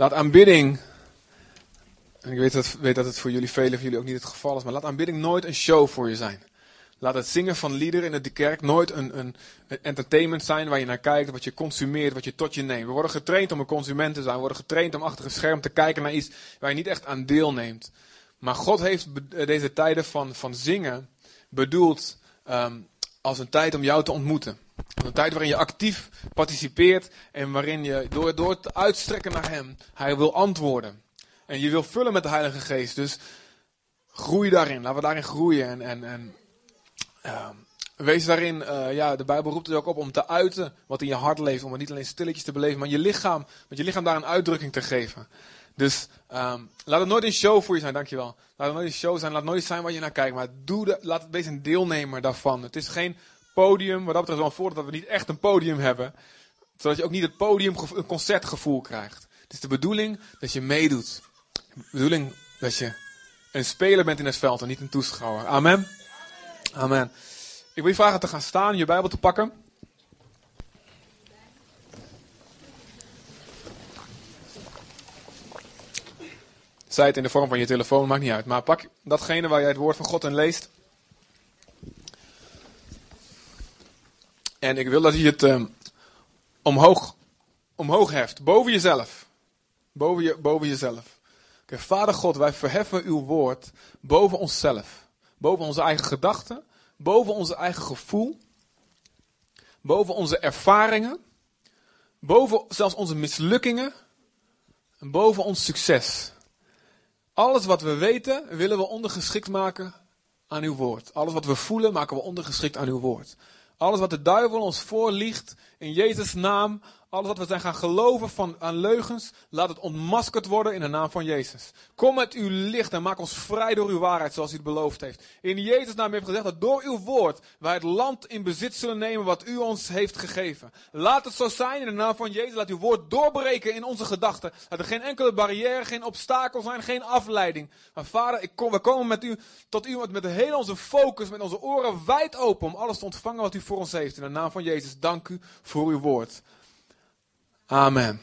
Laat aanbidding, en ik weet dat, weet dat het voor jullie velen van jullie ook niet het geval is, maar laat aanbidding nooit een show voor je zijn. Laat het zingen van liederen in de kerk nooit een, een, entertainment zijn waar je naar kijkt, wat je consumeert, wat je tot je neemt. We worden getraind om een consument te zijn. We worden getraind om achter een scherm te kijken naar iets waar je niet echt aan deelneemt. Maar God heeft deze tijden van, van zingen bedoeld um, als een tijd om jou te ontmoeten. Een tijd waarin je actief participeert en waarin je door, door te uitstrekken naar Hem, Hij wil antwoorden. En je wil vullen met de Heilige Geest. Dus groei daarin. Laten we daarin groeien. En, en, en uh, wees daarin, uh, ja, de Bijbel roept er ook op om te uiten wat in je hart leeft. Om het niet alleen stilletjes te beleven, maar je lichaam, met je lichaam daar een uitdrukking te geven. Dus um, laat het nooit een show voor je zijn, dankjewel. Laat het nooit een show zijn, laat het nooit zijn waar je naar kijkt. Maar doe de, laat het wees een deelnemer daarvan. Het is geen podium, wat dat betreft wel voordeel dat we niet echt een podium hebben. Zodat je ook niet het podium, een concertgevoel krijgt. Het is de bedoeling dat je meedoet. De bedoeling dat je een speler bent in het veld en niet een toeschouwer. Amen. Amen. Ik wil je vragen te gaan staan, je Bijbel te pakken. Zij het in de vorm van je telefoon, maakt niet uit. Maar pak datgene waar jij het woord van God in leest. En ik wil dat je het um, omhoog, omhoog heft, boven jezelf. Boven, je, boven jezelf. Vader God, wij verheffen uw woord boven onszelf. Boven onze eigen gedachten, boven onze eigen gevoel, boven onze ervaringen, boven zelfs onze mislukkingen en boven ons succes. Alles wat we weten willen we ondergeschikt maken aan uw woord. Alles wat we voelen maken we ondergeschikt aan uw woord. Alles wat de duivel ons voorliegt, in Jezus' naam, alles wat we zijn gaan geloven van, aan leugens, laat het ontmaskerd worden in de naam van Jezus. Kom met uw licht en maak ons vrij door uw waarheid, zoals u het beloofd heeft. In Jezus' naam heeft gezegd dat door uw woord wij het land in bezit zullen nemen wat u ons heeft gegeven. Laat het zo zijn in de naam van Jezus. Laat uw woord doorbreken in onze gedachten. Laat er geen enkele barrière, geen obstakel zijn, geen afleiding. Maar vader, ik kom, we komen met u, tot u met de hele onze focus, met onze oren wijd open om alles te ontvangen wat u voor ons heeft. In de naam van Jezus, dank u voor uw woord. Amen.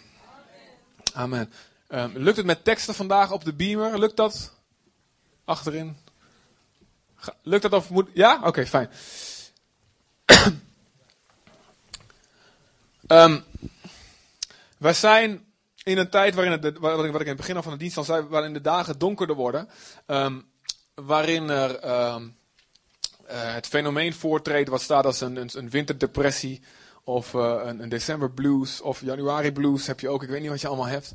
Amen. Um, lukt het met teksten vandaag op de beamer? Lukt dat? Achterin? Lukt dat of moet. Ja? Oké, fijn. um, wij zijn in een tijd waarin, het, wat, ik, in het begin al van de dienst al zei, waarin de dagen donkerder worden. Um, waarin er uh, het fenomeen voortreedt wat staat als een, een winterdepressie of uh, een, een, december blues of januari blues heb je ook. Ik weet niet wat je allemaal hebt.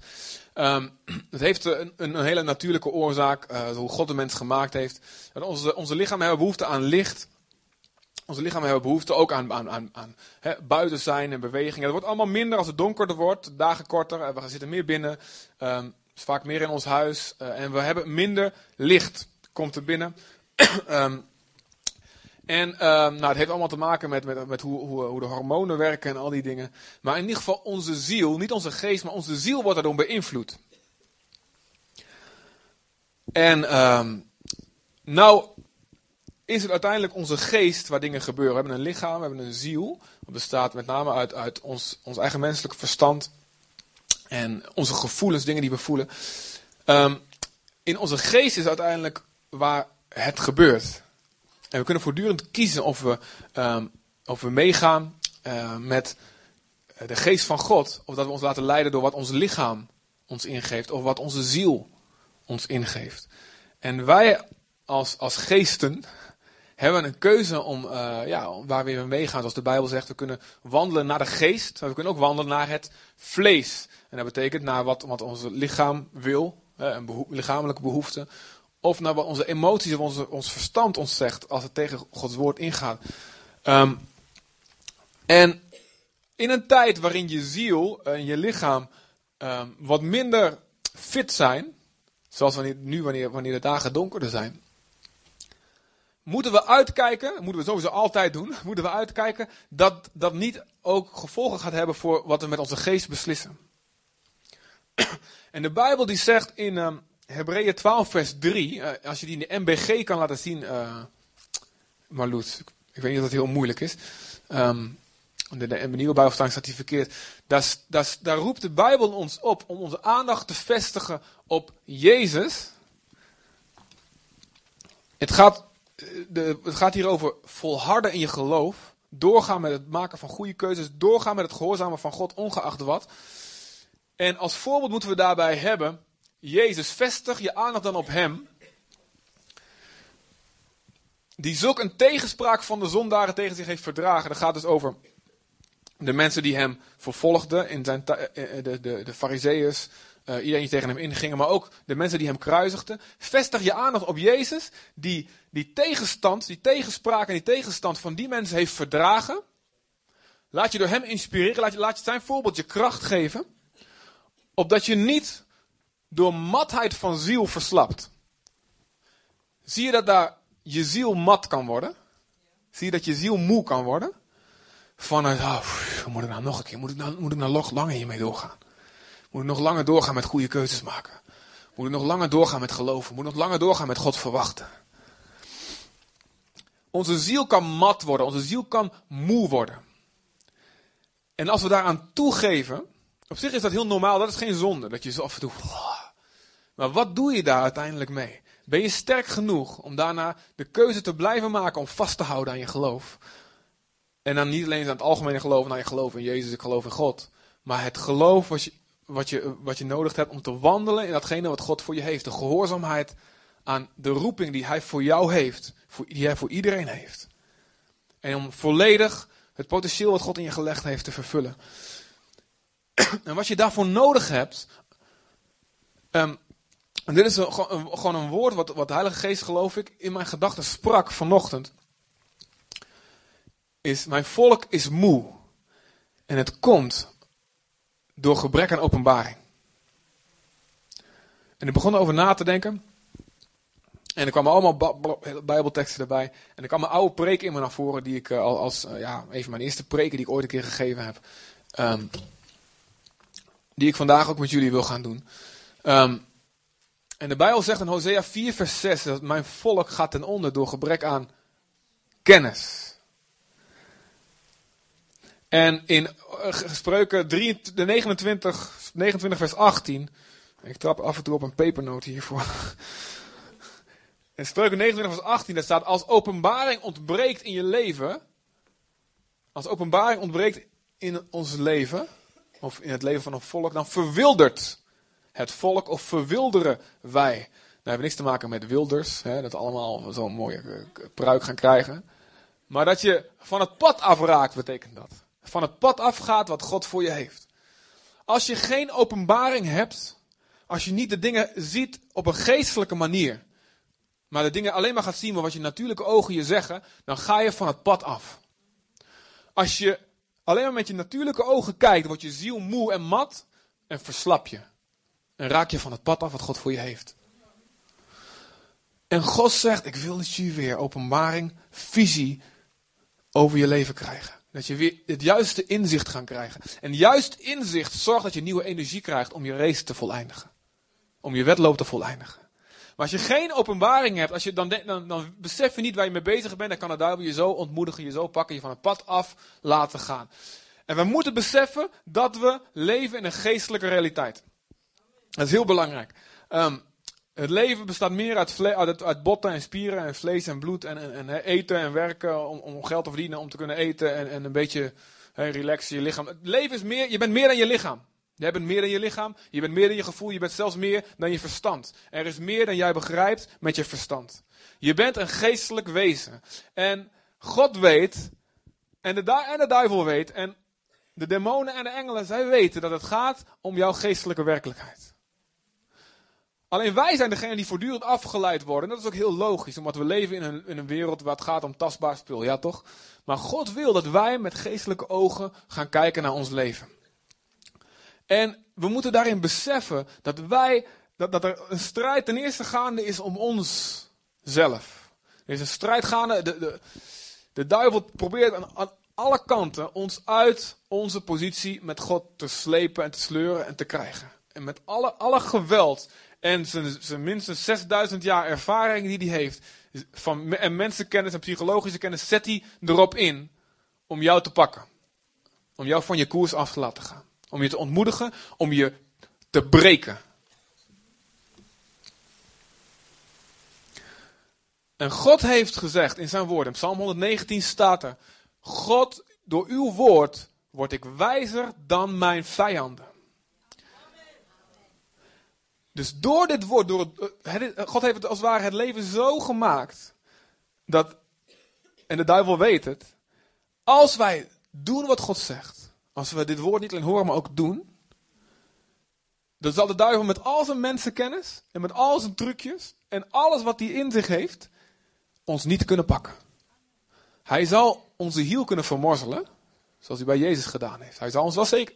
Um, het heeft een, een, hele natuurlijke oorzaak, uh, hoe God de mens gemaakt heeft. En onze, onze lichamen hebben behoefte aan licht. Onze lichamen hebben behoefte ook aan, aan, aan, buiten zijn en beweging. Het wordt allemaal minder als het donkerder wordt, dagen korter. We zitten meer binnen, um, vaak meer in ons huis. En we hebben minder licht, komt er binnen. um, En uh, nou, het heeft allemaal te maken met, met, met hoe, hoe, hoe, de hormonen werken en al die dingen. Maar in ieder geval onze ziel, niet onze geest, maar onze ziel wordt daardoor beïnvloed. En um, nou is het uiteindelijk onze geest waar dingen gebeuren. We hebben een lichaam, we hebben een ziel. Dat bestaat met name uit, uit ons, ons eigen menselijk verstand. En onze gevoelens, dingen die we voelen. Um, in onze geest is uiteindelijk waar het gebeurt. En we kunnen voortdurend kiezen of we, um, of we meegaan uh, met de geest van God. Of dat we ons laten leiden door wat ons lichaam ons ingeeft. Of wat onze ziel ons ingeeft. En wij als, als geesten hebben een keuze om, uh, ja, waar we in meegaan. Zoals de Bijbel zegt, we kunnen wandelen naar de geest. Maar we kunnen ook wandelen naar het vlees. En dat betekent naar wat, wat ons lichaam wil. een lichamelijke behoefte. Of naar wat onze emoties of onze, ons verstand ons zegt als het tegen Gods woord ingaat. Um, en in een tijd waarin je ziel en je lichaam um, wat minder fit zijn, zoals wanneer, nu wanneer, wanneer de dagen donkerder zijn, moeten we uitkijken, moeten we sowieso altijd doen, moeten we uitkijken dat dat niet ook gevolgen gaat hebben voor wat we met onze geest beslissen. En de Bijbel die zegt in um, Hebreeën 12, vers 3. Uh, als je die in de MBG kan laten zien, uh, Marloes. Ik weet niet of dat heel moeilijk is. Um, De, de, nieuwe Bijbelvertaling staat die verkeerd. Daar, roept de Bijbel ons op om onze aandacht te vestigen op Jezus. Het gaat, de, het gaat hier over volharden in je geloof. Doorgaan met het maken van goede keuzes. Doorgaan met het gehoorzamen van God, ongeacht wat. En als voorbeeld moeten we daarbij hebben. Jezus, vestig je aandacht dan op Hem. Die zulk een tegenspraak van de zondaren tegen zich heeft verdragen. Dat gaat dus over de mensen die hem vervolgden, in zijn eh, eh, de, de, de fariseeërs, uh, iedereen die tegen hem ingingen, maar ook de mensen die hem kruisigden. Vestig je aandacht op Jezus, die die tegenstand, die tegenspraak en die tegenstand van die mensen heeft verdragen. Laat je door hem inspireren, laat je, laat je zijn voorbeeld je kracht geven, opdat je niet door matheid van ziel verslapt. Zie je dat daar je ziel mat kan worden? Zie je dat je ziel moe kan worden? Vanuit, oh, moet ik nou nog een keer, moet ik nou, moet ik nou nog langer hiermee doorgaan? Moet ik nog langer doorgaan met goede keuzes maken? Moet ik nog langer doorgaan met geloven? Moet ik nog langer doorgaan met God verwachten? Onze ziel kan mat worden, onze ziel kan moe worden. En als we daaraan toegeven, op zich is dat heel normaal, dat is geen zonde, dat je zo af en toe. Maar wat doe je daar uiteindelijk mee? Ben je sterk genoeg om daarna de keuze te blijven maken om vast te houden aan je geloof? En dan niet alleen aan het algemene geloof, nou je geloof in Jezus, ik geloof in God. Maar het geloof wat je, wat, je, wat je nodig hebt om te wandelen in datgene wat God voor je heeft. De gehoorzaamheid aan de roeping die Hij voor jou heeft. Voor, die Hij voor iedereen heeft. En om volledig het potentieel wat God in je gelegd heeft te vervullen. en wat je daarvoor nodig hebt. Um, en dit is gewoon een woord wat, wat de Heilige Geest, geloof ik, in mijn gedachten sprak vanochtend is, mijn volk is moe. En het komt door gebrek aan openbaring. En ik begon erover na te denken. En er kwamen allemaal bijbelteksten erbij. En er kwam een oude preek in me naar voren, die ik uh, als, uh, ja, even mijn eerste preken die ik ooit een keer gegeven heb. Um, die ik vandaag ook met jullie wil gaan doen. Um, en de Bijbel zegt in Hosea 4 vers 6 dat mijn volk gaat ten onder door gebrek aan kennis. En in Spreuken 3, de 29, 29 vers 18. Ik trap af en toe op een pepernoot hiervoor. In Spreuken 29 vers 18 daar staat: Als openbaring ontbreekt in je leven. Als openbaring ontbreekt in ons leven. Of in het leven van een volk. Dan verwildert het volk of verwilderen wij. Nou, dat heeft niks te maken met wilders. Hè, dat allemaal zo'n mooie eh, pruik gaan krijgen. Maar dat je van het pad afraakt, betekent dat van het pad afgaat wat God voor je heeft. Als je geen openbaring hebt, als je niet de dingen ziet op een geestelijke manier, maar de dingen alleen maar gaat zien wat je natuurlijke ogen je zeggen, dan ga je van het pad af. Als je alleen maar met je natuurlijke ogen kijkt, wordt je ziel moe en mat en verslap je. En raak je van het pad af wat God voor je heeft. En God zegt, ik wil dat je weer openbaring, visie over je leven krijgen. Dat je weer het juiste inzicht gaat krijgen. En juist inzicht zorgt dat je nieuwe energie krijgt om je race te voleindigen. Om je wedloop te voleindigen. Maar als je geen openbaring hebt, als je dan, dan, dan besef je niet waar je mee bezig bent, dan kan de duivel je zo ontmoedigen, je zo pakken, je van het pad af laten gaan. En we moeten beseffen dat we leven in een geestelijke realiteit. Dat is heel belangrijk. Um, het leven bestaat meer uit, uit, botten en spieren en vlees en bloed en, en, en eten en werken om, om, geld te verdienen, om te kunnen eten en, en een beetje relaxen je lichaam. Het leven is meer, je bent meer dan je lichaam. Je bent meer dan je lichaam, je bent meer dan je gevoel, je bent zelfs meer dan je verstand. Er is meer dan jij begrijpt met je verstand. Je bent een geestelijk wezen. En God weet, en de, en de duivel weet, en de demonen en de engelen, zij weten dat het gaat om jouw geestelijke werkelijkheid. Alleen wij zijn degene die voortdurend afgeleid worden. dat is ook heel logisch, omdat we leven in een, een wereld waar het gaat om tastbaar spul, ja toch? Maar God wil dat wij met geestelijke ogen gaan kijken naar ons leven. En we moeten daarin beseffen dat wij, dat, dat er een strijd ten eerste gaande is om ons zelf. Er is een strijd gaande, de, de, de duivel probeert aan, aan alle kanten ons uit onze positie met God te slepen en te sleuren en te krijgen. En met alle, alle geweld en zijn, zijn minstens 6000 jaar ervaring die hij heeft. Van, en mensenkennis en psychologische kennis zet hij erop in om jou te pakken. Om jou van je koers af te laten gaan. Om je te ontmoedigen, om je te breken. En God heeft gezegd in zijn woorden, Psalm 119 staat er: God, door uw woord word ik wijzer dan mijn vijanden. Dus door dit woord, door het, God heeft het als het ware het leven zo gemaakt dat, en de duivel weet het, als wij doen wat God zegt, als we dit woord niet alleen horen, maar ook doen, dan zal de duivel met al zijn mensenkennis en met al zijn trucjes en alles wat hij in zich heeft, ons niet kunnen pakken. Hij zal onze hiel kunnen vermorzelen, zoals hij bij Jezus gedaan heeft. Hij zal ons wel zeker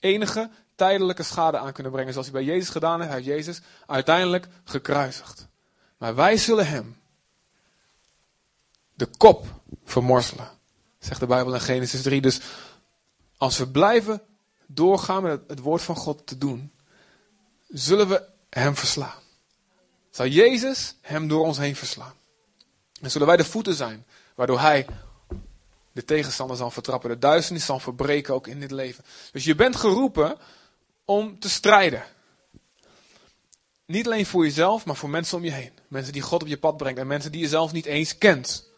enige tijdelijke schade aan kunnen brengen, zoals hij bij Jezus gedaan heeft. Hij heeft Jezus uiteindelijk gekruisigd. Maar wij zullen hem de kop vermorzelen, zegt de Bijbel in Genesis 3. Dus als we blijven doorgaan met het woord van God te doen, zullen we hem verslaan. Zal Jezus hem door ons heen verslaan. En zullen wij de voeten zijn, waardoor hij de tegenstander zal vertrappen, de duisternis zal verbreken ook in dit leven. Dus je bent geroepen om te strijden. Niet alleen voor jezelf, maar voor mensen om je heen. Mensen die God op je pad brengt en mensen die je zelf niet eens kent.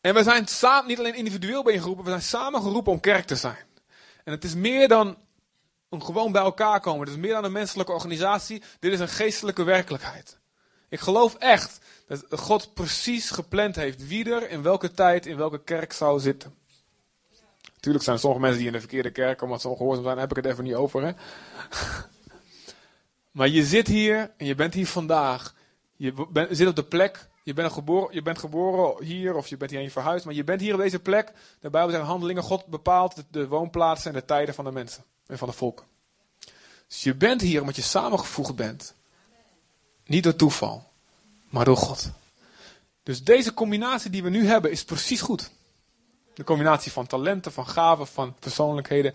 En we zijn samen, niet alleen individueel ben je geroepen, we zijn samen geroepen om kerk te zijn. En het is meer dan een gewoon bij elkaar komen. Het is meer dan een menselijke organisatie. Dit is een geestelijke werkelijkheid. Ik geloof echt dat God precies gepland heeft wie er in welke tijd in welke kerk zou zitten. Natuurlijk zijn er sommige mensen die in de verkeerde kerk omdat ze ongehoorzaam zijn, heb ik het even niet over. Hè? maar je zit hier en je bent hier vandaag. Je zit op de plek je bent, geboren, je bent geboren hier of je bent hierheen verhuisd, maar je bent hier op deze plek. De Bijbel zegt handelingen. God bepaalt de, woonplaatsen en de tijden van de mensen en van de volken. Dus je bent hier omdat je samengevoegd bent. Niet door toeval, maar door God. Dus deze combinatie die we nu hebben is precies goed. De combinatie van talenten, van gaven, van persoonlijkheden.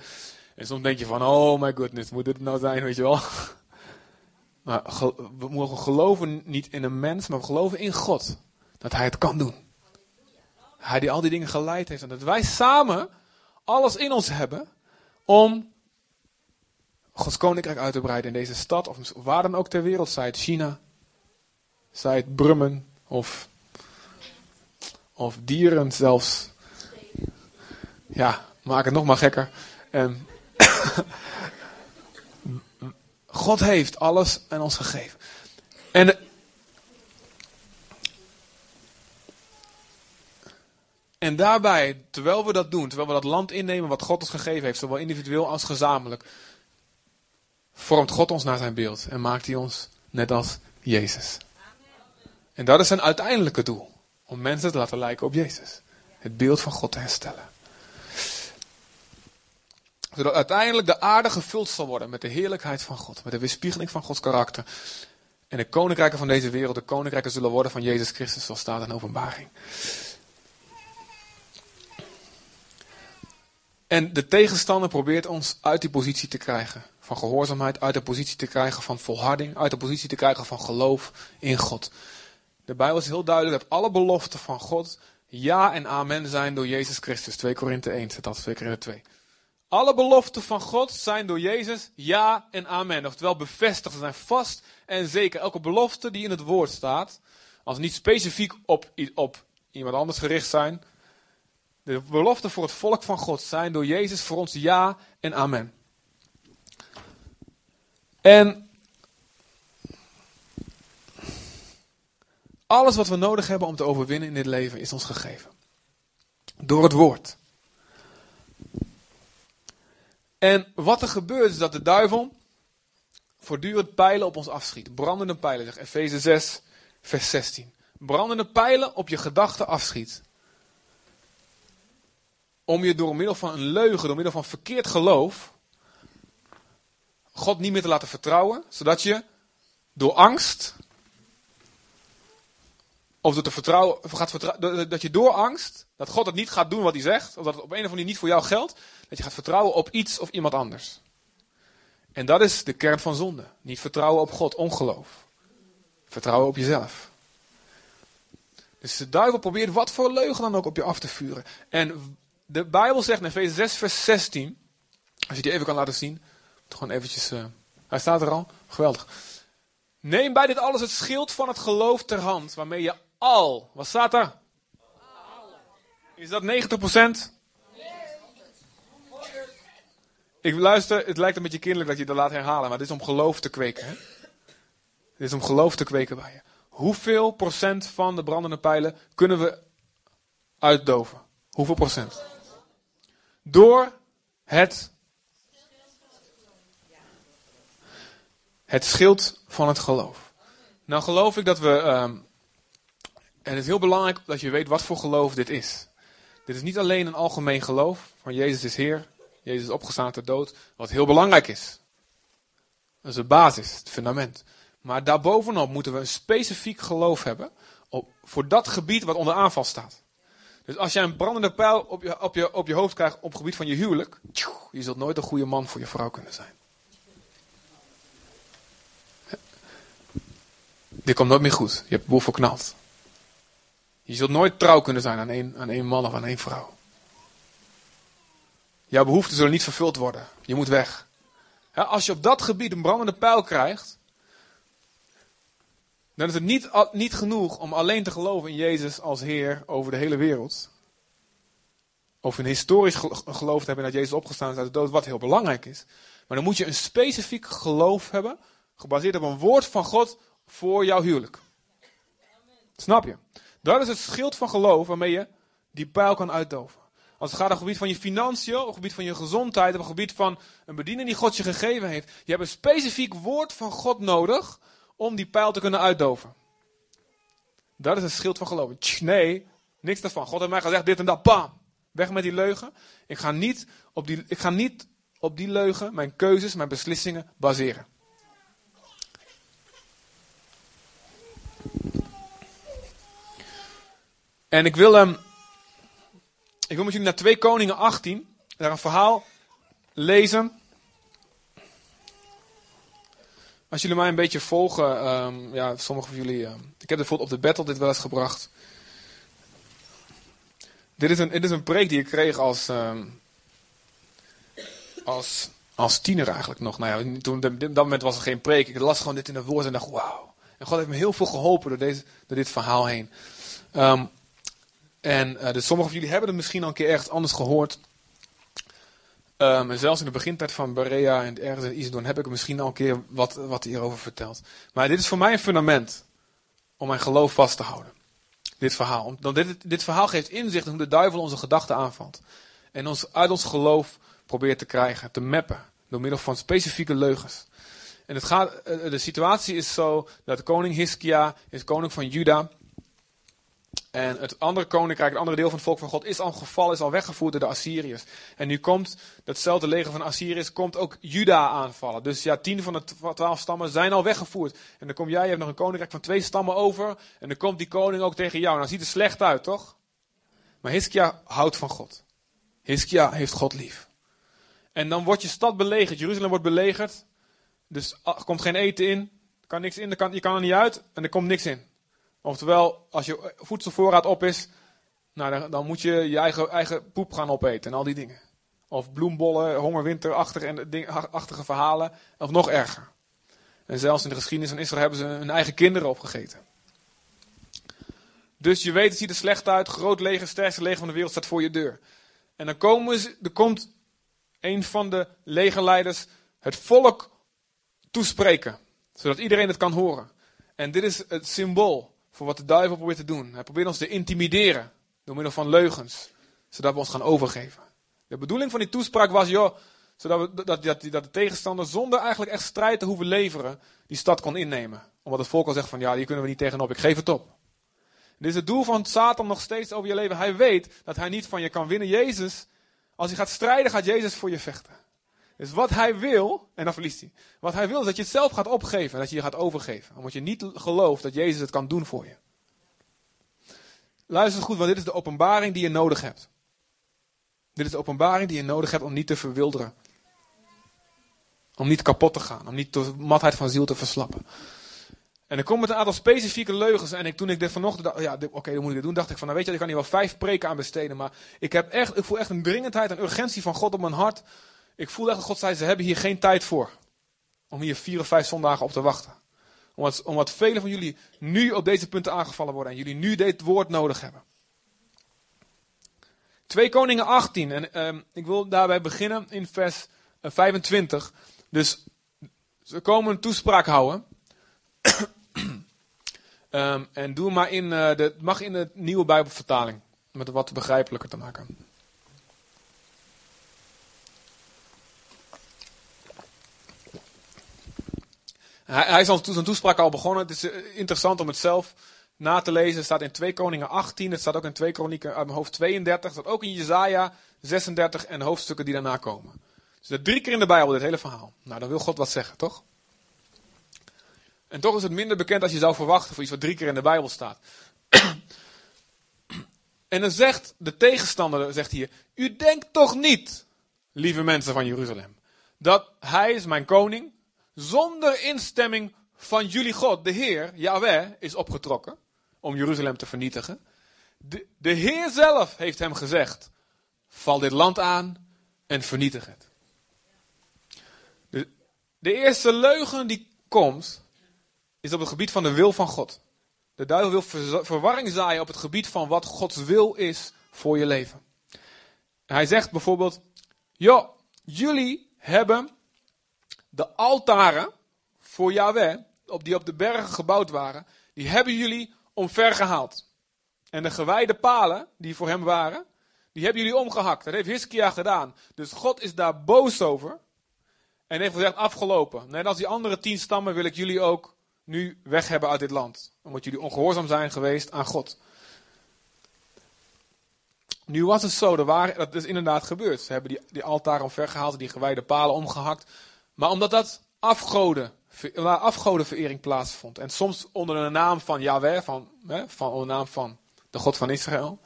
En soms denk je van, oh my goodness, moet dit nou zijn, weet je wel. Maar we mogen geloven niet in een mens, maar we geloven in God. Dat Hij het kan doen. Hij die al die dingen geleid heeft. En dat wij samen alles in ons hebben om Gods koninkrijk uit te breiden in deze stad. Of waar dan ook ter wereld. Zij het China. Zij het Brummen. Of, of dieren zelfs. Ja, maak het nog maar gekker. En God heeft alles aan ons gegeven. En, en daarbij, terwijl we dat doen, terwijl we dat land innemen wat God ons gegeven heeft, zowel individueel als gezamenlijk, vormt God ons naar zijn beeld en maakt hij ons net als Jezus. En dat is zijn uiteindelijke doel. Om mensen te laten lijken op Jezus. Het beeld van God te herstellen zodat uiteindelijk de aarde gevuld zal worden met de heerlijkheid van God. Met de weerspiegeling van Gods karakter. En de koninkrijken van deze wereld, de koninkrijken zullen worden van Jezus Christus, zoals staat in openbaring. En de tegenstander probeert ons uit die positie te krijgen. Van gehoorzaamheid, uit de positie te krijgen van volharding, uit de positie te krijgen van geloof in God. De Bijbel is heel duidelijk dat alle beloften van God ja en amen zijn door Jezus Christus. 2 Korinthe 1 zit dat, 2 Korinthe 2. Alle beloften van God zijn door Jezus ja en amen. Oftewel bevestigd, ze zijn vast en zeker. Elke belofte die in het woord staat, als niet specifiek op, op iemand anders gericht zijn. De beloften voor het volk van God zijn door Jezus voor ons ja en amen. En alles wat we nodig hebben om te overwinnen in dit leven is ons gegeven. Door het woord. En wat er gebeurt is dat de duivel voortdurend pijlen op ons afschiet. Brandende pijlen, zegt Efeze 6, vers 16. Brandende pijlen op je gedachten afschiet. Om je door middel van een leugen, door middel van verkeerd geloof, God niet meer te laten vertrouwen, zodat je door angst, of door te vertrouwen, gaat vertrouwen, dat je door angst, dat God het niet gaat doen wat hij zegt, of dat het op een of andere manier niet voor jou geldt, dat je gaat vertrouwen op iets of iemand anders. En dat is de kern van zonde. Niet vertrouwen op God, ongeloof. Vertrouwen op jezelf. Dus de duivel probeert wat voor leugen dan ook op je af te vuren. En de Bijbel zegt in Efeze 6, vers 16. Als je die even kan laten zien. Gewoon eventjes. Uh, hij staat er al. Geweldig. Neem bij dit alles het schild van het geloof ter hand. Waarmee je al. Wat staat er? Is dat 90%? Ik luister, het lijkt een beetje kinderlijk dat je dat laat herhalen, maar dit is om geloof te kweken. Dit is om geloof te kweken bij je. Hoeveel procent van de brandende pijlen kunnen we uitdoven? Hoeveel procent? Door het, het schild van het geloof. Nou geloof ik dat we, um, en het is heel belangrijk dat je weet wat voor geloof dit is. Dit is niet alleen een algemeen geloof van Jezus is Heer, Jezus is opgestaan de dood, wat heel belangrijk is. Dat is de basis, het fundament. Maar daarbovenop moeten we een specifiek geloof hebben op, voor dat gebied wat onder aanval staat. Dus als jij een brandende pijl op je, op je, op je hoofd krijgt op het gebied van je huwelijk, je zult nooit een goede man voor je vrouw kunnen zijn. Dit komt nooit meer goed. Je hebt boel verknald. Je zult nooit trouw kunnen zijn aan één, aan één man of aan één vrouw. Jouw behoeften zullen niet vervuld worden. Je moet weg. als je op dat gebied een brandende pijl krijgt, dan is het niet, niet genoeg om alleen te geloven in Jezus als Heer over de hele wereld. Of een historisch geloof te hebben dat Jezus opgestaan is uit de dood, wat heel belangrijk is. Maar dan moet je een specifiek geloof hebben, gebaseerd op een woord van God voor jouw huwelijk. Snap je? Dat is het schild van geloof waarmee je die pijl kan uitdoven. Als het gaat op het gebied van je financiën, op het gebied van je gezondheid, op het gebied van een bediening die God je gegeven heeft. Je hebt een specifiek woord van God nodig om die pijl te kunnen uitdoven. Dat is het schild van geloof. Nee, niks daarvan. God heeft mij gezegd dit en dat. Bam! Weg met die leugen. Ik ga niet op die, ik ga niet op die leugen mijn keuzes, mijn beslissingen baseren. En ik wil, um, ik wil met jullie naar 2 Koningen 18, daar een verhaal lezen. Als jullie mij een beetje volgen, um, ja, sommige van jullie, um, ik heb bijvoorbeeld op de battle dit wel eens gebracht. Dit is een, dit is een preek die ik kreeg als, als, als tiener eigenlijk nog. Nou ja, toen, dat moment was er geen preek. Ik las gewoon dit in de woord en dacht, wauw. En God heeft me heel veel geholpen door, deze, door dit verhaal heen. Um, en uh, dus sommigen van jullie hebben het misschien al een keer ergens anders gehoord. Um, en zelfs in de begintijd van Berea en ergens in Isidon heb ik misschien al een keer wat, wat hierover verteld. Maar dit is voor mij een fundament om mijn geloof vast te houden. Dit verhaal. Want dit, dit verhaal geeft inzicht in hoe de duivel onze gedachten aanvalt. En ons uit ons geloof probeert te krijgen, te mappen. Door middel van specifieke leugens. En het gaat, eh, de situatie is zo dat koning Hiskia is koning van Juda. En het andere koninkrijk, het andere deel van het volk van God, is al gevallen, is al weggevoerd door de Assyriërs. En nu komt datzelfde leger van Assyriërs, komt ook Juda aanvallen. Dus ja, tien van de twaalf stammen zijn al weggevoerd. En dan kom jij, je hebt nog een koninkrijk van twee stammen over. En dan komt die koning ook tegen jou. Nou ziet het slecht uit, toch? Maar Hiskia houdt van God. Hiskia heeft God lief. En dan wordt je stad belegerd, Jeruzalem wordt belegerd. Dus ah, er komt geen eten in, er kan niks in, kan, je kan er niet uit en er komt niks in. Oftewel, als je voedselvoorraad op is, nou, dan, dan, moet je je eigen, eigen poep gaan opeten en al die dingen. Of bloembollen, hongerwinterachtige en verhalen. Of nog erger. En zelfs in de geschiedenis van Israël hebben ze hun eigen kinderen opgegeten. Dus je weet, het ziet er slecht uit. Groot leger, sterkste leger van de wereld staat voor je deur. En dan komen ze, er komt een van de legerleiders het volk toespreken. Zodat iedereen het kan horen. En dit is het symbool voor wat de duivel probeert te doen. Hij probeert ons te intimideren door middel van leugens, zodat we ons gaan overgeven. De bedoeling van die toespraak was, joh, zodat, we, dat, dat, dat de tegenstander zonder eigenlijk echt strijd te hoeven leveren, die stad kon innemen. Omdat het volk al zegt van, ja, hier kunnen we niet tegenop, ik geef het op. Dit is het doel van Satan nog steeds over je leven. Hij weet dat hij niet van je kan winnen. Jezus, als hij gaat strijden, gaat Jezus voor je vechten. Dus wat hij wil, en dan verliest hij. Wat hij wil is dat je het zelf gaat opgeven. Dat je je gaat overgeven. Omdat je niet gelooft dat Jezus het kan doen voor je. Luister goed, want dit is de openbaring die je nodig hebt. Dit is de openbaring die je nodig hebt om niet te verwilderen. Om niet kapot te gaan. Om niet de matheid van ziel te verslappen. En er komen met een aantal specifieke leugens. En ik, toen ik dit vanochtend dacht, ja, oké, dan moet ik dit doen, dacht ik van, nou weet je, ik kan hier wel vijf preken aan besteden. Maar ik, heb echt, ik voel echt een dringendheid, een urgentie van God op mijn hart. Ik voel echt dat God zei, ze hebben hier geen tijd voor. Om hier vier of vijf zondagen op te wachten. Omdat, omdat velen van jullie nu op deze punten aangevallen worden. En jullie nu dit woord nodig hebben. 2 Koningen 18. En uh, ik wil daarbij beginnen in vers 25. Eh, dus ze komen een toespraak houden. um, en doe maar in, uh, de, mag in de nieuwe Bijbelvertaling. Met wat begrijpelijker te maken. Hij, hij is al zijn toespraak al begonnen. Het is uh, interessant om het zelf na te lezen. Het staat in 2 Koningen 18. Het staat ook in 2 Kronieken uit hoofd 32. Het staat ook in Jezaja 36 en hoofdstukken die daarna komen. Dus dat drie keer in de Bijbel, dit hele verhaal. Nou, dan wil God wat zeggen, toch? En toch is het minder bekend als je zou verwachten voor iets wat drie keer in de Bijbel staat. en dan zegt de tegenstander, zegt hier, u denkt toch niet, lieve mensen van Jeruzalem, dat hij is mijn koning, zonder instemming van jullie God, de Heer, Yahweh, is opgetrokken om Jeruzalem te vernietigen. De, de Heer zelf heeft hem gezegd, val dit land aan en vernietig het. De, de eerste leugen die komt, is op het gebied van de wil van God. De duivel wil verwarring zaaien op het gebied van wat Gods wil is voor je leven. Hij zegt bijvoorbeeld: Joh, jullie hebben de altaren voor Yahweh, op die op de bergen gebouwd waren, die hebben jullie omvergehaald. En de gewijde palen die voor hem waren, die hebben jullie omgehakt. Dat heeft Hiskia gedaan. Dus God is daar boos over. En heeft gezegd: afgelopen. Net als die andere tien stammen wil ik jullie ook nu weg hebben uit dit land. Omdat jullie ongehoorzaam zijn geweest aan God. Nu was het zo, dat is inderdaad gebeurd. Ze hebben die, die altaren omvergehaald, die gewijde palen omgehakt. Maar omdat dat afgoden, waar afgodenverering plaatsvond. En soms onder de naam van Yahweh, van, hè, van onder de naam van de God van Israël.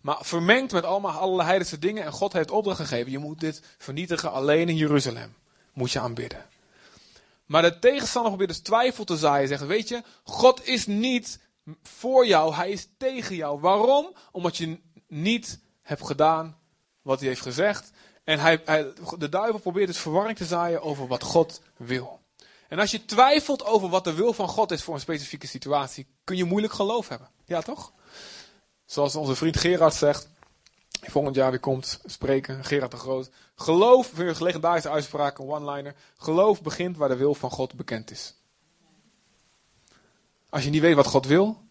Maar vermengd met allemaal allerlei heidense dingen. En God heeft opdracht gegeven, je moet dit vernietigen alleen in Jeruzalem. Moet je aanbidden. Maar de tegenstander probeert dus twijfel te zaaien. Zegt, weet je, God is niet voor jou, hij is tegen jou. Waarom? Omdat je niet hebt gedaan wat hij heeft gezegd. En hij, hij, de duivel probeert dus verwarring te zaaien over wat God wil. En als je twijfelt over wat de wil van God is voor een specifieke situatie, kun je moeilijk geloof hebben. Ja, toch? Zoals onze vriend Gerard zegt, volgend jaar weer komt spreken, Gerard de Groot. Geloof, weer een legendarische uitspraak, een one-liner. Geloof begint waar de wil van God bekend is. Als je niet weet wat God wil,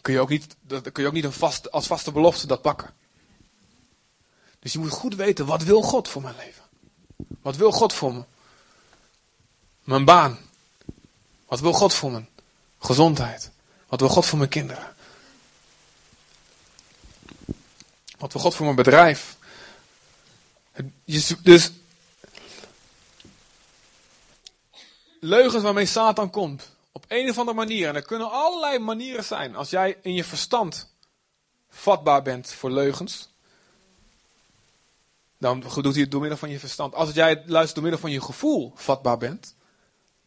kun je ook niet, kun je ook niet een vast, als vaste belofte dat pakken. Dus je moet goed weten, wat wil God voor mijn leven? Wat wil God voor me? Mijn baan. Wat wil God voor mijn gezondheid? Wat wil God voor mijn kinderen? Wat wil God voor mijn bedrijf? Dus leugens waarmee Satan komt. Op een of andere manier. En er kunnen allerlei manieren zijn. Als jij in je verstand vatbaar bent voor leugens. Dan doet hij het door middel van je verstand. Als jij luistert door middel van je gevoel vatbaar bent.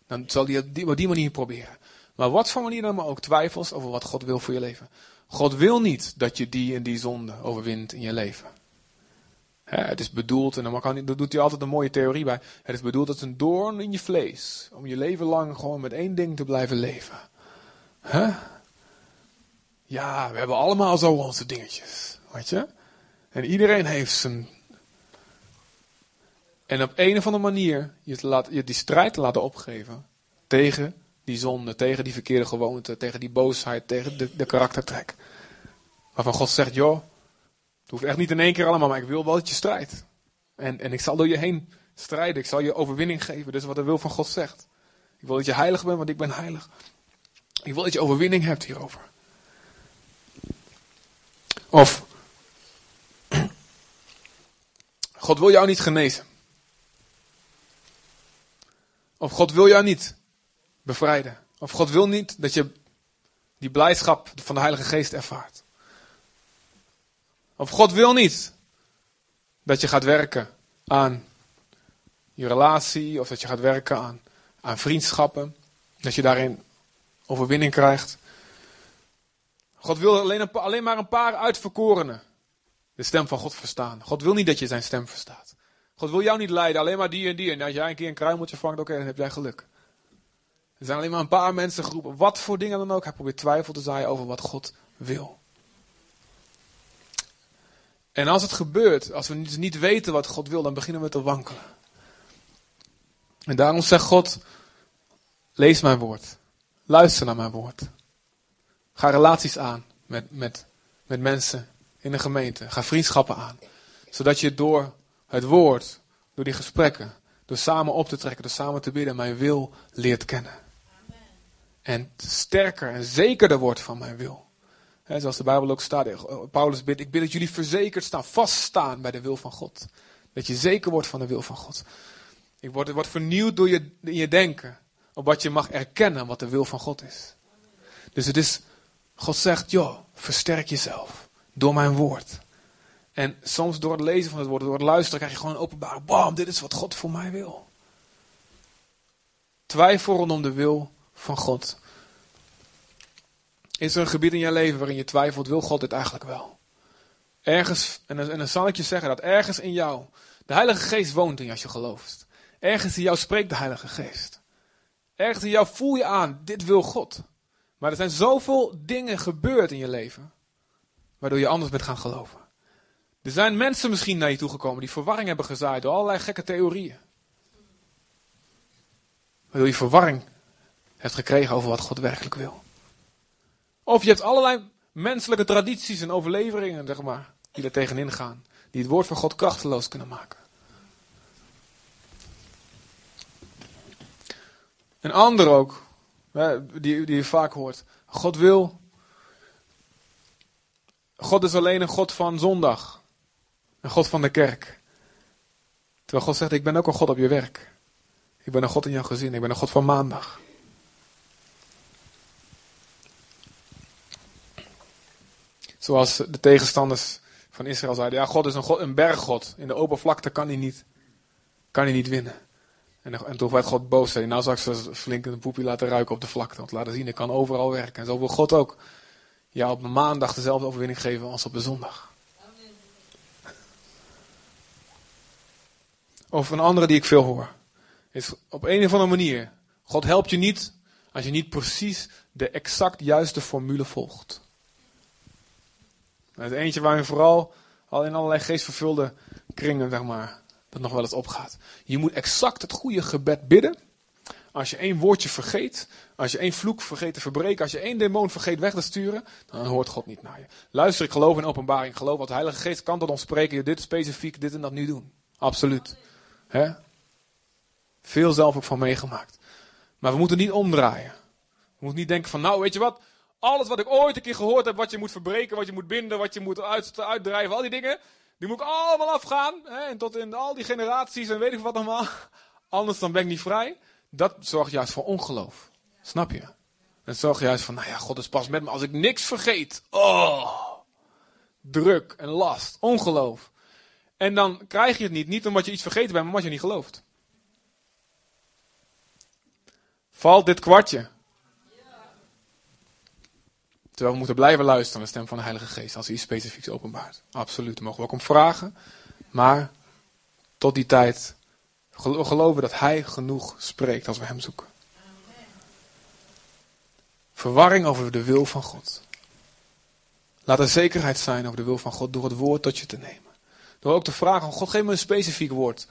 Dan zal hij het op die manier proberen. Maar wat voor manier dan maar ook twijfels over wat God wil voor je leven. God wil niet dat je die en die zonde overwint in je leven. het is bedoeld, en dan kan, doet hij altijd een mooie theorie bij. Het is bedoeld als een doorn in je vlees. Om je leven lang gewoon met één ding te blijven leven. Ja, we hebben allemaal zo onze dingetjes. Weet je? En iedereen heeft zijn. En op een of andere manier je, laat, je die strijd te laten opgeven tegen die zonde, tegen die verkeerde gewoonte, tegen die boosheid, tegen de, de karaktertrek. Waarvan God zegt, joh, het hoeft echt niet in één keer allemaal, maar ik wil wel dat je strijdt. En, en ik zal door je heen strijden, ik zal je overwinning geven. Dat is wat de wil van God zegt. Ik wil dat je heilig bent, want ik ben heilig. Ik wil dat je overwinning hebt hierover. Of, God wil jou niet genezen. Of God wil jou niet bevrijden. Of God wil niet dat je die blijdschap van de Heilige Geest ervaart. Of God wil niet dat je gaat werken aan je relatie, of dat je gaat werken aan, aan vriendschappen. Dat je daarin overwinning krijgt. God wil alleen, een, alleen maar een paar uitverkorenen de stem van God verstaan. God wil niet dat je zijn stem verstaat. God wil jou niet leiden, alleen maar die en die. En als jij een keer een kruimeltje vangt, oké, dan heb jij geluk. Er zijn alleen maar een paar mensen groepen, wat voor dingen dan ook. Hij probeert twijfel te zaaien over wat God wil. En als het gebeurt, als we dus niet weten wat God wil, dan beginnen we te wankelen. En daarom zegt God, lees mijn woord. Luister naar mijn woord. Ga relaties aan met, met, met mensen in de gemeente. Ga vriendschappen aan. Zodat je door het woord, door die gesprekken, door samen op te trekken, door samen te bidden, mijn wil leert kennen. Amen. En sterker en zekerder wordt van mijn wil. He, zoals de Bijbel ook staat, eh, Paulus bidt, ik bid dat jullie verzekerd staan, vaststaan bij de wil van God. Dat je zeker wordt van de wil van God. Ik word, wordt vernieuwd door je, in je denken. Op wat je mag erkennen wat de wil van God is. Dus het is, God zegt, joh, versterk jezelf. Door mijn woord. En soms door het lezen van het woord, door het luisteren, krijg je gewoon een openbare, bam, dit is wat God voor mij wil. Twijfel rondom de wil van God. Is er een gebied in je leven waarin je twijfelt, wil God dit eigenlijk wel? Ergens, en dan, en dan zal ik je zeggen dat ergens in jou, de Heilige Geest woont in je als je gelooft. Ergens in jou spreekt de Heilige Geest. Ergens in jou voel je aan, dit wil God. Maar er zijn zoveel dingen gebeurd in je leven, waardoor je anders bent gaan geloven. Er zijn mensen misschien naar je toe gekomen die verwarring hebben gezaaid door allerlei gekke theorieën. Waardoor je verwarring hebt gekregen over wat God werkelijk wil. Of je hebt allerlei menselijke tradities en overleveringen, zeg maar, die er tegenin gaan. Die het woord van God krachteloos kunnen maken. Een ander ook, die, die je vaak hoort. God wil. God is alleen een God van zondag. Een God van de kerk. Terwijl God zegt, ik ben ook een God op je werk. Ik ben een God in jouw gezin. Ik ben een God van maandag. Zoals de tegenstanders van Israël zeiden. Ja, God is een, God, een berggod. In de open vlakte kan hij niet, kan hij niet winnen. En, en toen werd God boos. Zei, nou zal ik ze flink een poepie laten ruiken op de vlakte. Want laten zien, ik kan overal werken. En zo wil God ook jou op maandag dezelfde overwinning geven als op de zondag. Of een andere die ik veel hoor. Is op een of andere manier. God helpt je niet als je niet precies de exact juiste formule volgt. Is eentje waar je vooral al in allerlei geestvervulde kringen, zeg maar, dat nog wel eens opgaat. Je moet exact het goede gebed bidden. Als je één woordje vergeet, als je één vloek vergeet te verbreken, als je één demon vergeet weg te sturen, dan hoort God niet naar je. Luister, ik geloof in openbaring. geloof wat de Heilige Geest kan tot ons spreken. Dit specifiek, dit en dat nu doen. Absoluut. He? Veel zelf ook van meegemaakt. Maar we moeten niet omdraaien. We moeten niet denken van, nou weet je wat, alles wat ik ooit een keer gehoord heb, wat je moet verbreken, wat je moet binden, wat je moet uit, uitdrijven, al die dingen, die moet ik allemaal afgaan. Hè, en tot in al die generaties en weet ik wat allemaal. Anders dan ben ik niet vrij. Dat zorgt juist voor ongeloof. Snap je? Dat zorgt juist van, nou ja, God is pas met me als ik niks vergeet. Oh, druk en last, ongeloof. En dan krijg je het niet, niet omdat je iets vergeten bent, maar omdat je niet gelooft. Valt dit kwartje? Terwijl we moeten blijven luisteren naar de stem van de Heilige Geest als hij iets specifieks openbaart. Absoluut, mogen we ook om vragen. Maar tot die tijd geloven dat hij genoeg spreekt als we hem zoeken. Verwarring over de wil van God. Laat er zekerheid zijn over de wil van God door het woord tot je te nemen. Door ook te vragen, God geef me een specifiek woord.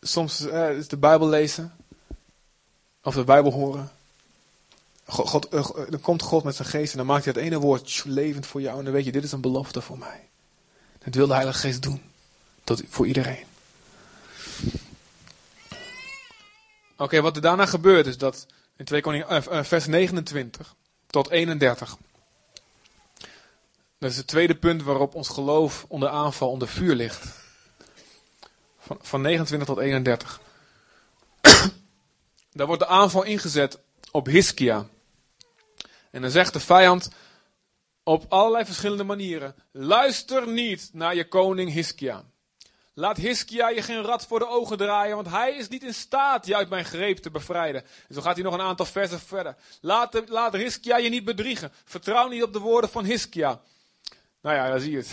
Soms eh, is de Bijbel lezen. Of de Bijbel horen. God, eh, dan komt God met zijn geest en dan maakt hij het ene woord levend voor jou. En dan weet je, dit is een belofte voor mij. Dat wil de Heilige Geest doen. Tot, voor iedereen. Oké, wat er daarna gebeurt is dat in 2 Koning, uh, vers 29 tot 31. Dat is het tweede punt waarop ons geloof onder aanval, onder vuur ligt. Van, van 29 tot 31. Daar wordt de aanval ingezet op Hiskia. En dan zegt de vijand op allerlei verschillende manieren: luister niet naar je koning Hiskia. Laat Hiskia je geen rat voor de ogen draaien, want hij is niet in staat je uit mijn greep te bevrijden. En zo gaat hij nog een aantal versen verder. Laat, laat Hiskia je niet bedriegen. Vertrouw niet op de woorden van Hiskia. Nou ja, daar zie je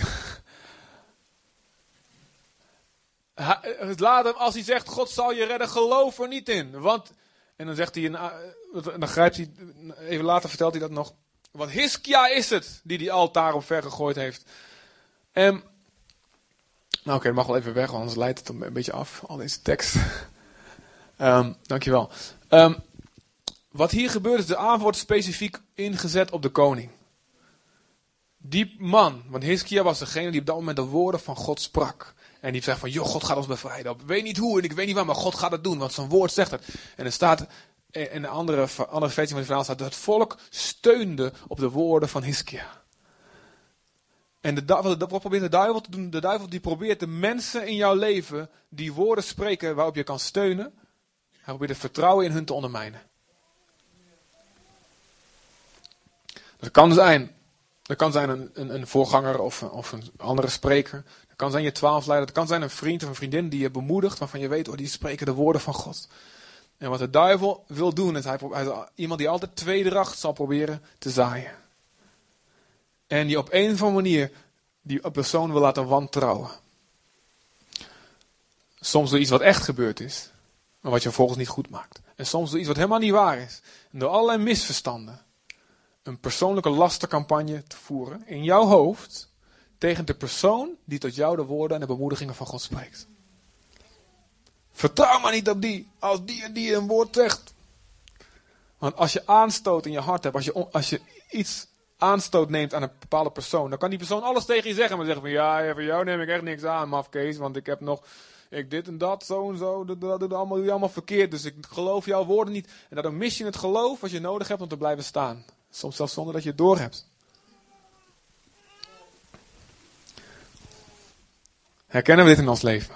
het. Laat hem, als hij zegt, God zal je redden, geloof er niet in. Want, en dan zegt hij, dan grijpt hij, even later vertelt hij dat nog. Want Hiskia is het die die altaar op ver gegooid heeft. En nou oké, okay, mag wel even weg, want anders leidt het een beetje af, al deze tekst. um, dankjewel. Um, wat hier gebeurt is, de aanval specifiek ingezet op de koning. Die man, want Hiskia was degene die op dat moment de woorden van God sprak. En die zegt van, joh, God gaat ons bevrijden. Ik weet niet hoe en ik weet niet waar, maar God gaat het doen, want zijn woord zegt het. En er staat, in een andere, andere versie van het verhaal staat, dat het volk steunde op de woorden van Hiskia. En de, wat, probeert de duivel te doen? De duivel die probeert de mensen in jouw leven die woorden spreken waarop je kan steunen. Hij probeert het vertrouwen in hun te ondermijnen. Dat kan zijn, dat kan zijn een, een, een voorganger of, of, een andere spreker. Dat kan zijn je twaalfleider. Dat kan zijn een vriend of een vriendin die je bemoedigt. Waarvan je weet, oh, die spreken de woorden van God. En wat de duivel wil doen, is hij, hij is iemand die altijd tweedracht zal proberen te zaaien. En die op een of andere manier die persoon wil laten wantrouwen. Soms door iets wat echt gebeurd is, maar wat je vervolgens niet goed maakt. En soms door iets wat helemaal niet waar is. En door allerlei misverstanden. Een persoonlijke lastercampagne te voeren in jouw hoofd tegen de persoon die tot jou de woorden en de bemoedigingen van God spreekt. Vertrouw maar niet op die, als die en die een woord zegt. Want als je aanstoot in je hart hebt, als je, als je iets aanstoot neemt aan een bepaalde persoon, dan kan die persoon alles tegen je zeggen. Maar zeggen van ja, voor jou neem ik echt niks aan, mafkees. Want ik heb nog, ik dit en dat, zo en zo. Dat, dat, allemaal, allemaal verkeerd. Dus ik geloof jouw woorden niet. En daardoor mis je het geloof wat je nodig hebt om te blijven staan. Soms zelfs zonder dat je het doorhebt. Herkennen we dit in ons leven?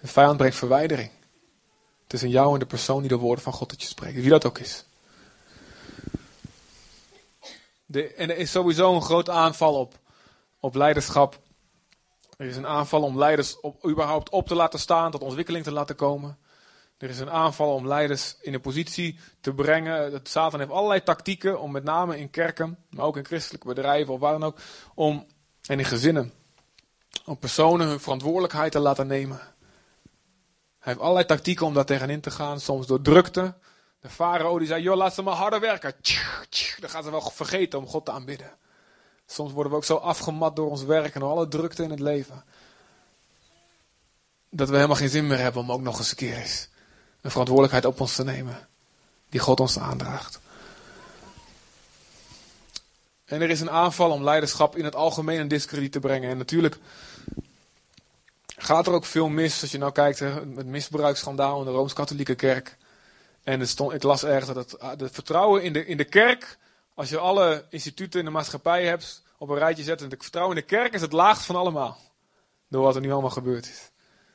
De vijand brengt verwijdering. Tussen jou en de persoon die de woorden van God tot je spreekt. Wie dat ook is. De, en er is sowieso een groot aanval op, op leiderschap. Er is een aanval om leiders op, überhaupt op te laten staan, tot ontwikkeling te laten komen. Er is een aanval om leiders in een positie te brengen. Satan heeft allerlei tactieken om met name in kerken, maar ook in christelijke bedrijven of waar dan ook, om, en in gezinnen, om personen hun verantwoordelijkheid te laten nemen. Hij heeft allerlei tactieken om daar tegenin te gaan, soms door drukte, de farao die zei, joh, laat ze maar harder werken. Dan gaan ze wel vergeten om God te aanbidden. Soms worden we ook zo afgemat door ons werk en door alle drukte in het leven. Dat we helemaal geen zin meer hebben om ook nog eens een keer eens een verantwoordelijkheid op ons te nemen. Die God ons aandraagt. En er is een aanval om leiderschap in het algemeen in discrediet te brengen. En natuurlijk gaat er ook veel mis. Als je nou kijkt, het misbruiksschandaal in de Rooms-Katholieke Kerk. En stond, ik las ergens dat het, ah, het, vertrouwen in de, in de kerk, als je alle instituten in de maatschappij hebt, op een rijtje zet, en het vertrouwen in de kerk is het laagst van allemaal. Door wat er nu allemaal gebeurd is.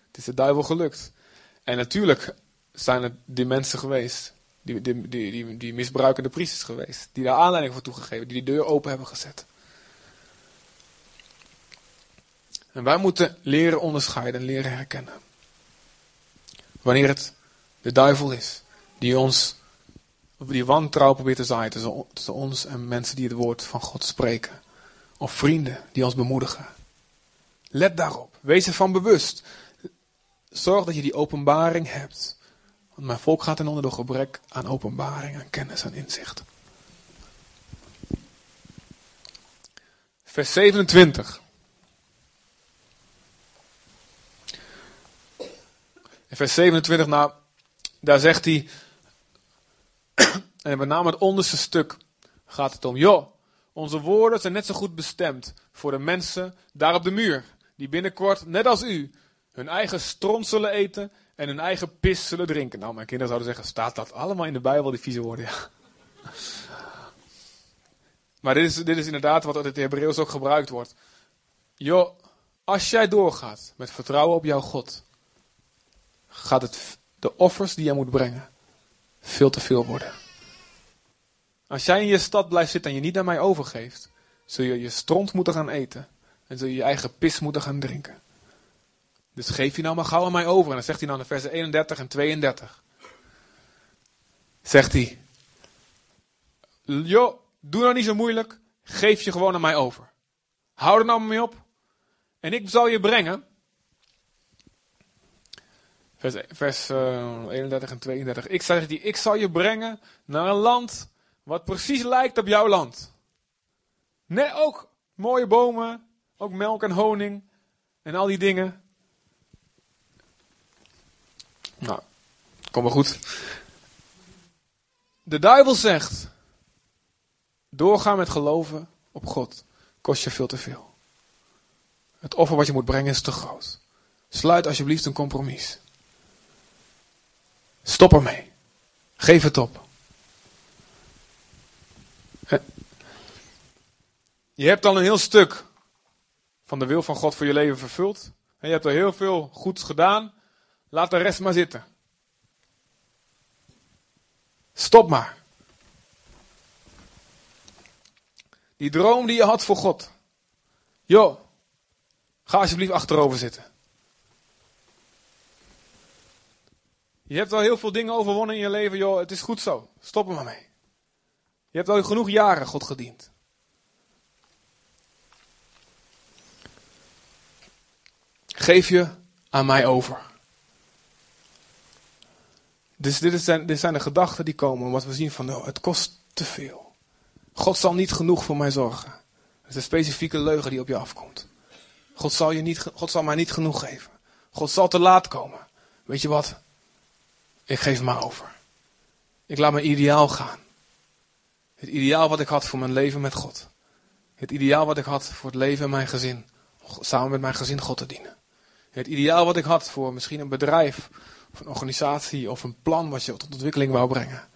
Het is de duivel gelukt. En natuurlijk zijn het die mensen geweest, die, die, die, die, die misbruikende priesters geweest, die daar aanleiding voor toegegeven, die die deur open hebben gezet. En wij moeten leren onderscheiden en leren herkennen. Wanneer het de duivel is die ons, die wantrouwen probeert te zaaien tussen ons en mensen die het woord van God spreken. Of vrienden die ons bemoedigen. Let daarop. Wees ervan bewust. Zorg dat je die openbaring hebt. Want mijn volk gaat ten onder door gebrek aan openbaring, aan kennis en inzicht. Vers 27. In vers 27, nou, daar zegt hij, en met name het onderste stuk gaat het om. Joh, onze woorden zijn net zo goed bestemd voor de mensen daar op de muur. Die binnenkort, net als u, hun eigen stront zullen eten en hun eigen pis zullen drinken. Nou, mijn kinderen zouden zeggen, staat dat allemaal in de Bijbel, die vieze woorden? Ja. Maar dit is, dit is inderdaad wat in het Hebreeuws ook gebruikt wordt. Joh, als jij doorgaat met vertrouwen op jouw God, gaat het de offers die jij moet brengen veel te veel worden. Als jij in je stad blijft zitten en je niet naar mij overgeeft, zul je je stront moeten gaan eten en zul je je eigen pis moeten gaan drinken. Dus geef je nou maar gauw aan mij over. En dan zegt hij dan in versen 31 en 32. Zegt hij. Joh, doe nou niet zo moeilijk. Geef je gewoon aan mij over. Hou er nou mee op. En ik zal je brengen. Vers, vers uh, 31 en 32. Ik, zeg die, ik zal je brengen naar een land wat precies lijkt op jouw land. Nee, ook mooie bomen, ook melk en honing en al die dingen. Nou, kom maar goed. De duivel zegt: doorgaan met geloven op God kost je veel te veel. Het offer wat je moet brengen is te groot. Sluit alsjeblieft een compromis. Stop ermee. Geef het op. Je hebt al een heel stuk van de wil van God voor je leven vervuld. En je hebt al heel veel goeds gedaan. Laat de rest maar zitten. Stop maar. Die droom die je had voor God. Joh, ga alsjeblieft achterover zitten. Je hebt al heel veel dingen overwonnen in je leven, joh. Het is goed zo. Stop er maar mee. Je hebt al genoeg jaren God gediend. Geef je aan mij over. Dus dit zijn, dit zijn de gedachten die komen, wat we zien van, oh, het kost te veel. God zal niet genoeg voor mij zorgen. Het is een specifieke leugen die op je afkomt. God zal, je niet, God zal mij niet genoeg geven. God zal te laat komen. Weet je wat? Ik geef maar over. Ik laat mijn ideaal gaan. Het ideaal wat ik had voor mijn leven met God. Het ideaal wat ik had voor het leven in mijn gezin. Samen met mijn gezin God te dienen. Het ideaal wat ik had voor misschien een bedrijf, of een organisatie of een plan wat je tot ontwikkeling wou brengen.